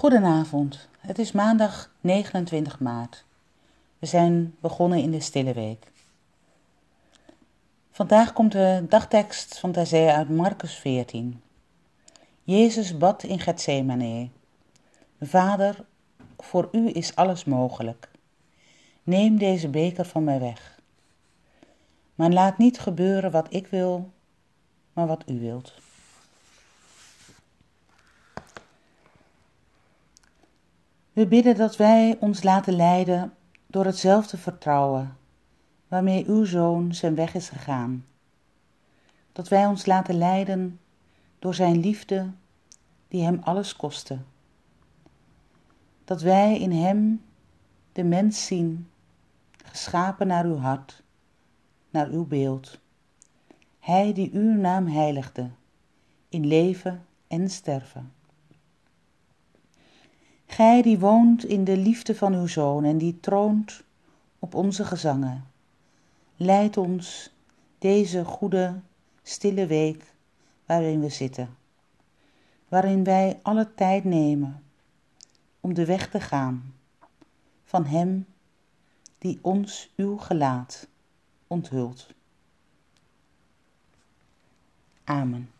Goedenavond, het is maandag 29 maart. We zijn begonnen in de Stille Week. Vandaag komt de dagtekst van Thesea uit Marcus 14. Jezus bad in Gethsemane. Vader, voor u is alles mogelijk. Neem deze beker van mij weg. Maar laat niet gebeuren wat ik wil, maar wat u wilt. We bidden dat wij ons laten leiden door hetzelfde vertrouwen waarmee uw zoon zijn weg is gegaan. Dat wij ons laten leiden door zijn liefde die hem alles kostte. Dat wij in hem de mens zien, geschapen naar uw hart, naar uw beeld. Hij die uw naam heiligde, in leven en sterven. Gij die woont in de liefde van uw Zoon en die troont op onze gezangen, leid ons deze goede, stille week waarin we zitten, waarin wij alle tijd nemen om de weg te gaan van Hem die ons uw gelaat onthult. Amen.